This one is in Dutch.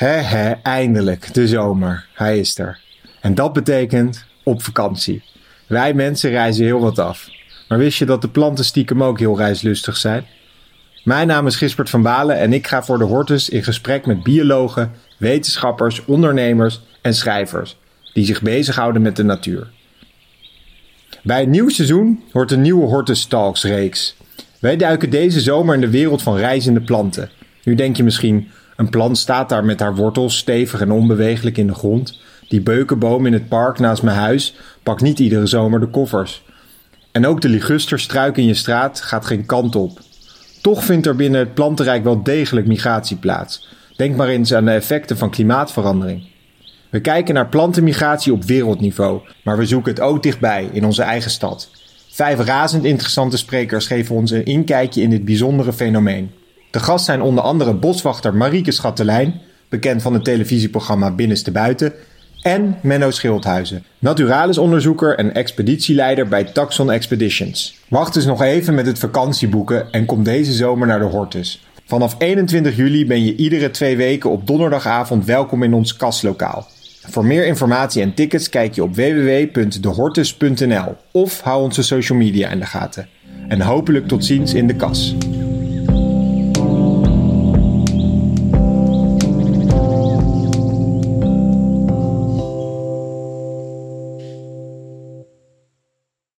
He he, eindelijk, de zomer. Hij is er. En dat betekent op vakantie. Wij mensen reizen heel wat af. Maar wist je dat de planten stiekem ook heel reislustig zijn? Mijn naam is Gispert van Balen en ik ga voor de Hortus in gesprek met biologen, wetenschappers, ondernemers en schrijvers die zich bezighouden met de natuur. Bij een nieuw seizoen hoort een nieuwe Hortus Talks reeks. Wij duiken deze zomer in de wereld van reizende planten. Nu denk je misschien, een plant staat daar met haar wortels stevig en onbeweeglijk in de grond. Die beukenboom in het park naast mijn huis pakt niet iedere zomer de koffers. En ook de ligusterstruik in je straat gaat geen kant op. Toch vindt er binnen het plantenrijk wel degelijk migratie plaats. Denk maar eens aan de effecten van klimaatverandering. We kijken naar plantenmigratie op wereldniveau, maar we zoeken het ook dichtbij in onze eigen stad. Vijf razend interessante sprekers geven ons een inkijkje in dit bijzondere fenomeen. De gast zijn onder andere boswachter Marieke Schattelijn, bekend van het televisieprogramma Binnenste Buiten, en Menno Schildhuizen, naturalisonderzoeker en expeditieleider bij Taxon Expeditions. Wacht dus nog even met het vakantieboeken en kom deze zomer naar de Hortus. Vanaf 21 juli ben je iedere twee weken op donderdagavond welkom in ons kastlokaal. Voor meer informatie en tickets kijk je op www.dehortus.nl of hou onze social media in de gaten. En hopelijk tot ziens in de kas.